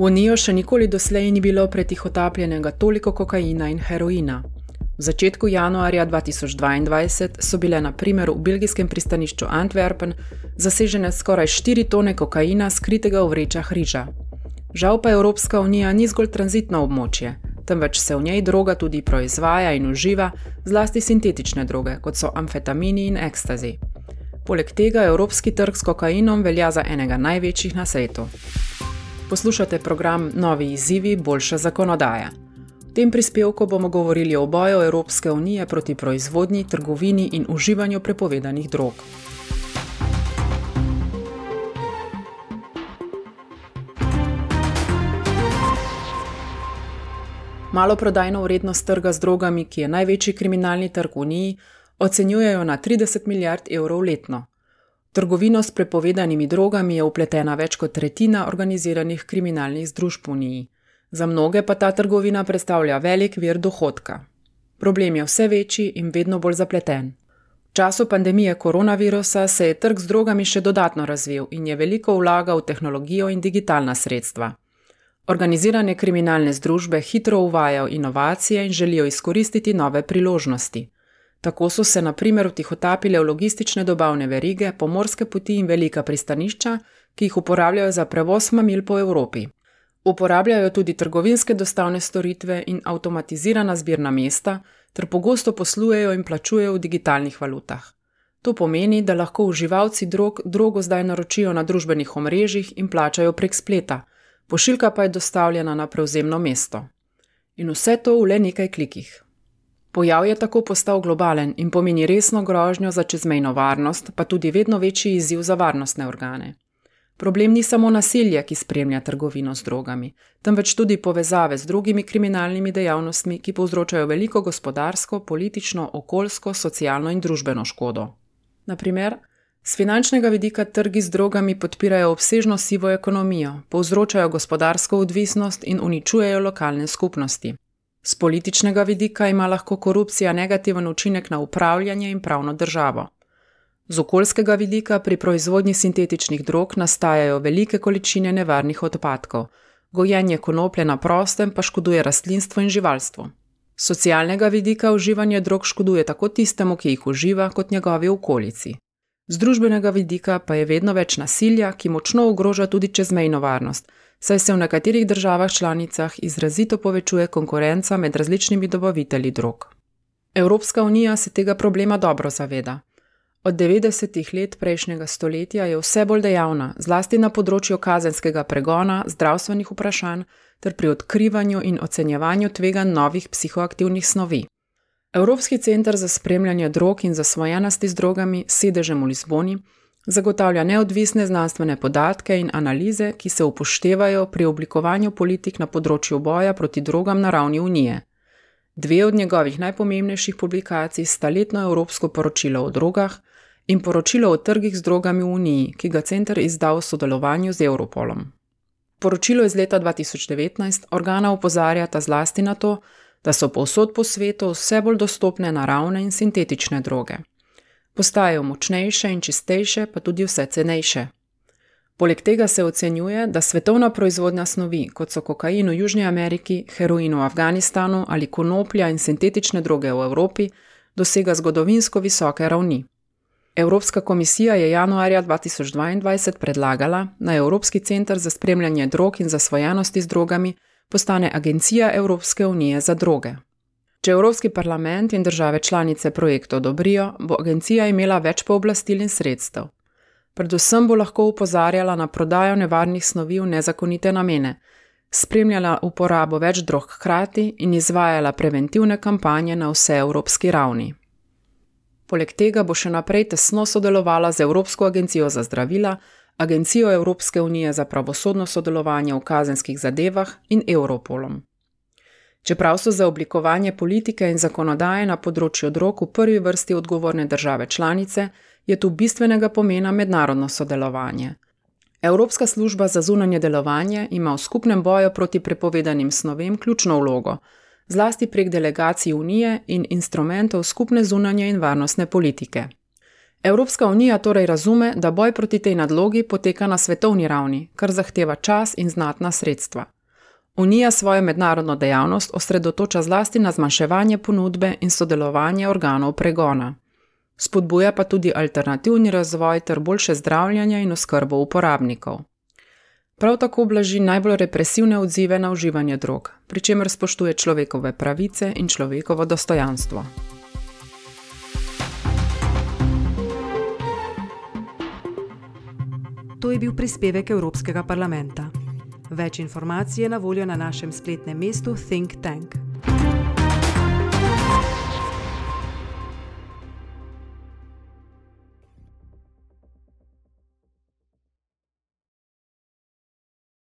V Unijo še nikoli doslej ni bilo pretihotapljenega toliko kokaina in heroina. V začetku januarja 2022 so bile na primer v belgijskem pristanišču Antwerpen zasežene skoraj 4 tone kokaina skritega v vrečah riža. Žal pa Evropska unija ni zgolj tranzitno območje, temveč se v njej droga tudi proizvaja in uživa, zlasti sintetične droge, kot so amfetamini in ekstazi. Poleg tega evropski trg s kokainom velja za enega največjih na svetu. Poslušate program Novi izzivi, boljša zakonodaja. V tem prispevku bomo govorili o boju Evropske unije proti proizvodnji, trgovini in uživanju prepovedanih drog. Maloprodajno vrednost trga z drogami, ki je največji kriminalni trg v Uniji, ocenjujejo na 30 milijard evrov letno. Trgovino s prepovedanimi drogami je upletena več kot tretjina organiziranih kriminalnih združb v Uniji. Za mnoge pa ta trgovina predstavlja velik vir dohodka. Problem je vse večji in vedno bolj zapleten. V času pandemije koronavirusa se je trg z drogami še dodatno razvil in je veliko vlagal v tehnologijo in digitalna sredstva. Organizirane kriminalne združbe hitro uvajajo inovacije in želijo izkoristiti nove priložnosti. Tako so se na primer vtihotapile v logistične dobavne verige, pomorske poti in velika pristanišča, ki jih uporabljajo za prevoz mamil po Evropi. Uporabljajo tudi trgovinske dostavne storitve in avtomatizirana zbirna mesta, ter pogosto poslujejo in plačujejo v digitalnih valutah. To pomeni, da lahko uživalci drog drogo zdaj naročijo na družbenih omrežjih in plačajo prek spleta, pošiljka pa je dostavljena na prevzemno mesto. In vse to v le nekaj klikih. Pojav je tako postal globalen in pomeni resno grožnjo za čezmejno varnost, pa tudi vedno večji izziv za varnostne organe. Problem ni samo nasilje, ki spremlja trgovino z drogami, temveč tudi povezave z drugimi kriminalnimi dejavnostmi, ki povzročajo veliko gospodarsko, politično, okoljsko, socialno in družbeno škodo. Naprimer, z finančnega vidika trgi z drogami podpirajo obsežno sivo ekonomijo, povzročajo gospodarsko odvisnost in uničujejo lokalne skupnosti. Z političnega vidika ima lahko korupcija negativen učinek na upravljanje in pravno državo. Z okoljskega vidika pri proizvodnji sintetičnih drog nastajajo velike količine nevarnih odpadkov, gojenje konoplje na prostem pa škoduje rastlinstvo in živalstvo. Z socialnega vidika uživanje drog škoduje tako tistemu, ki jih uživa, kot njegovi okolici. Z družbenega vidika pa je vedno več nasilja, ki močno ogroža tudi čezmejno varnost saj se v nekaterih državah članicah izrazito povečuje konkurenca med različnimi dobavitelji drog. Evropska unija se tega problema dobro zaveda. Od 90-ih let prejšnjega stoletja je vse bolj dejavna, zlasti na področju kazenskega pregona, zdravstvenih vprašanj ter pri odkrivanju in ocenjevanju tveganj novih psihoaktivnih snovi. Evropski center za spremljanje drog in zasvojenosti z drogami, sedežem v Lizboni, Zagotavlja neodvisne znanstvene podatke in analize, ki se upoštevajo pri oblikovanju politik na področju boja proti drogam na ravni Unije. Dve od njegovih najpomembnejših publikacij sta letno Evropsko poročilo o drogah in poročilo o trgih z drogami v Uniji, ki ga center izda v sodelovanju z Europolom. Poročilo iz leta 2019 organa upozarjata zlasti na to, da so povsod po svetu vse bolj dostopne naravne in sintetične droge postajajo močnejše in čistejše, pa tudi vse cenejše. Poleg tega se ocenjuje, da svetovna proizvodnja snovi, kot so kokain v Južni Ameriki, heroin v Afganistanu ali konoplja in sintetične droge v Evropi, dosega zgodovinsko visoke ravni. Evropska komisija je januarja 2022 predlagala, da Evropski center za spremljanje drog in zasvojenosti z drogami postane Agencija Evropske unije za droge. Če Evropski parlament in države članice projekt odobrijo, bo agencija imela več pooblastil in sredstev. Predvsem bo lahko upozarjala na prodajo nevarnih snovi v nezakonite namene, spremljala uporabo več drog hkrati in izvajala preventivne kampanje na vse evropski ravni. Poleg tega bo še naprej tesno sodelovala z Evropsko agencijo za zdravila, Agencijo Evropske unije za pravosodno sodelovanje v kazenskih zadevah in Europolom. Čeprav so za oblikovanje politike in zakonodaje na področju drog v prvi vrsti odgovorne države članice, je tu bistvenega pomena mednarodno sodelovanje. Evropska služba za zunanje delovanje ima v skupnem boju proti prepovedanim snovem ključno vlogo, zlasti prek delegacij Unije in instrumentov skupne zunanje in varnostne politike. Evropska unija torej razume, da boj proti tej nadlogi poteka na svetovni ravni, kar zahteva čas in znatna sredstva. Unija svojo mednarodno dejavnost osredotoča zlasti na zmanjševanje ponudbe in sodelovanje organov pregona. Spodbuja pa tudi alternativni razvoj ter boljše zdravljanje in oskrbo uporabnikov. Prav tako blaži najbolj represivne odzive na uživanje drog, pri čemer spoštuje človekove pravice in človekovo dostojanstvo. To je bil prispevek Evropskega parlamenta. Več informacij je na voljo na našem spletnem mestu Think Tank.